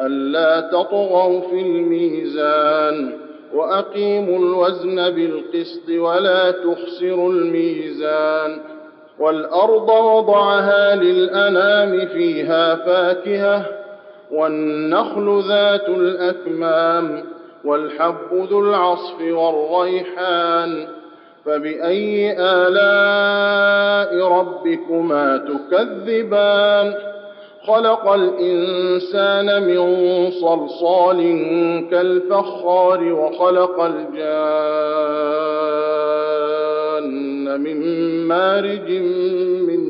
ألا تطغوا في الميزان وأقيموا الوزن بالقسط ولا تخسروا الميزان والأرض وضعها للأنام فيها فاكهة والنخل ذات الأكمام والحب ذو العصف والريحان فبأي آلاء ربكما تكذبان خلق الإنسان من صلصال كالفخار وخلق الجان من مارج من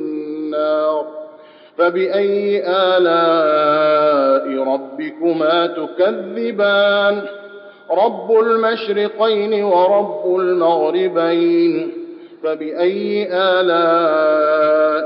نار. فبأي آلاء ربكما تكذبان؟ رب المشرقين ورب المغربين. فبأي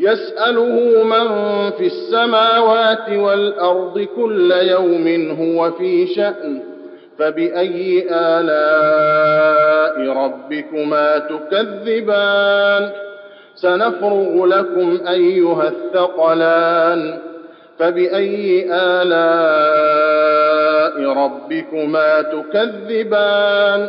يسأله من في السماوات والأرض كل يوم هو في شأن فبأي آلاء ربكما تكذبان؟ سنفرغ لكم أيها الثقلان. فبأي آلاء ربكما تكذبان؟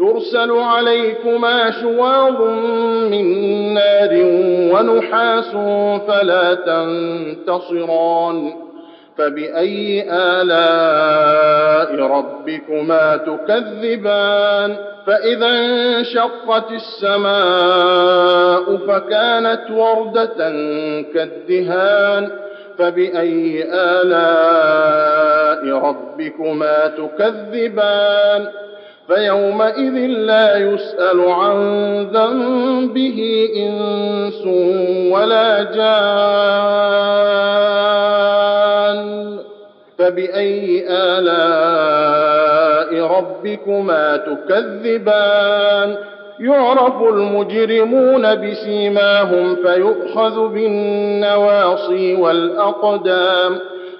يرسل عليكما شواظ من نار ونحاس فلا تنتصران. فبأي آلاء ربكما تكذبان؟ فإذا انشقت السماء فكانت وردة كالدهان. فبأي آلاء ربكما تكذبان؟ فيومئذ لا يسأل عن ذنبه إنس ولا جان. فبأي آلاء ربكما تكذبان؟ يعرف المجرمون بسيماهم فيؤخذ بالنواصي والأقدام.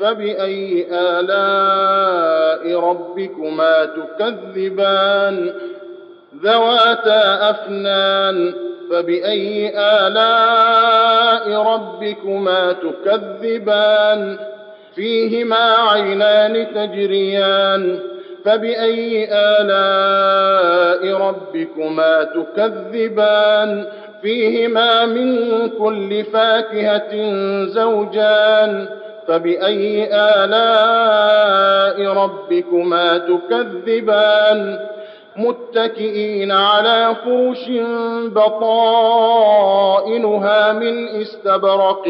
فبأي آلاء ربكما تكذبان؟ ذواتا أفنان فبأي آلاء ربكما تكذبان؟ فيهما عينان تجريان فبأي آلاء ربكما تكذبان؟ فيهما من كل فاكهة زوجان فبأي آلاء ربكما تكذبان؟ متكئين على فرش بطائنها من استبرق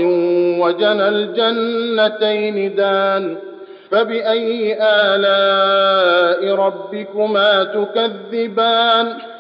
وجنى الجنتين دان. فبأي آلاء ربكما تكذبان؟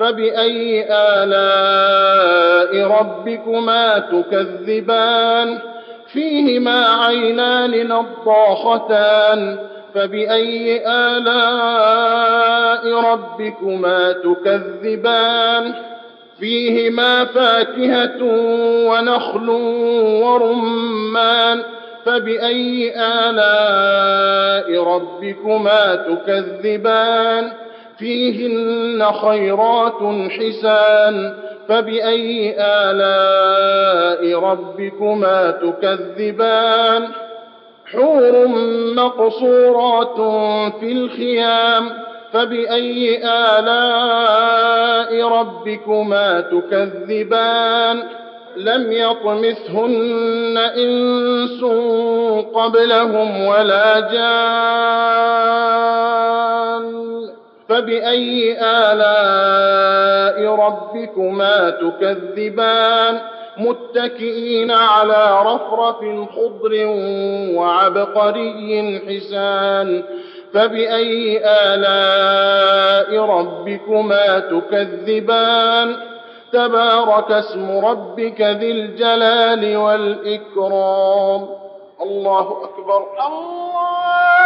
فبأي آلاء ربكما تكذبان؟ فيهما عينان نضاختان. فبأي آلاء ربكما تكذبان؟ فيهما فاكهة ونخل ورمان. فبأي آلاء ربكما تكذبان؟ فيهن خيرات حسان فبأي آلاء ربكما تكذبان حور مقصورات في الخيام فبأي آلاء ربكما تكذبان لم يطمثهن إنس قبلهم ولا جان فبأي آلاء ربكما تكذبان؟ متكئين على رفرف خضر وعبقري حسان. فبأي آلاء ربكما تكذبان؟ تبارك اسم ربك ذي الجلال والإكرام. الله أكبر. الله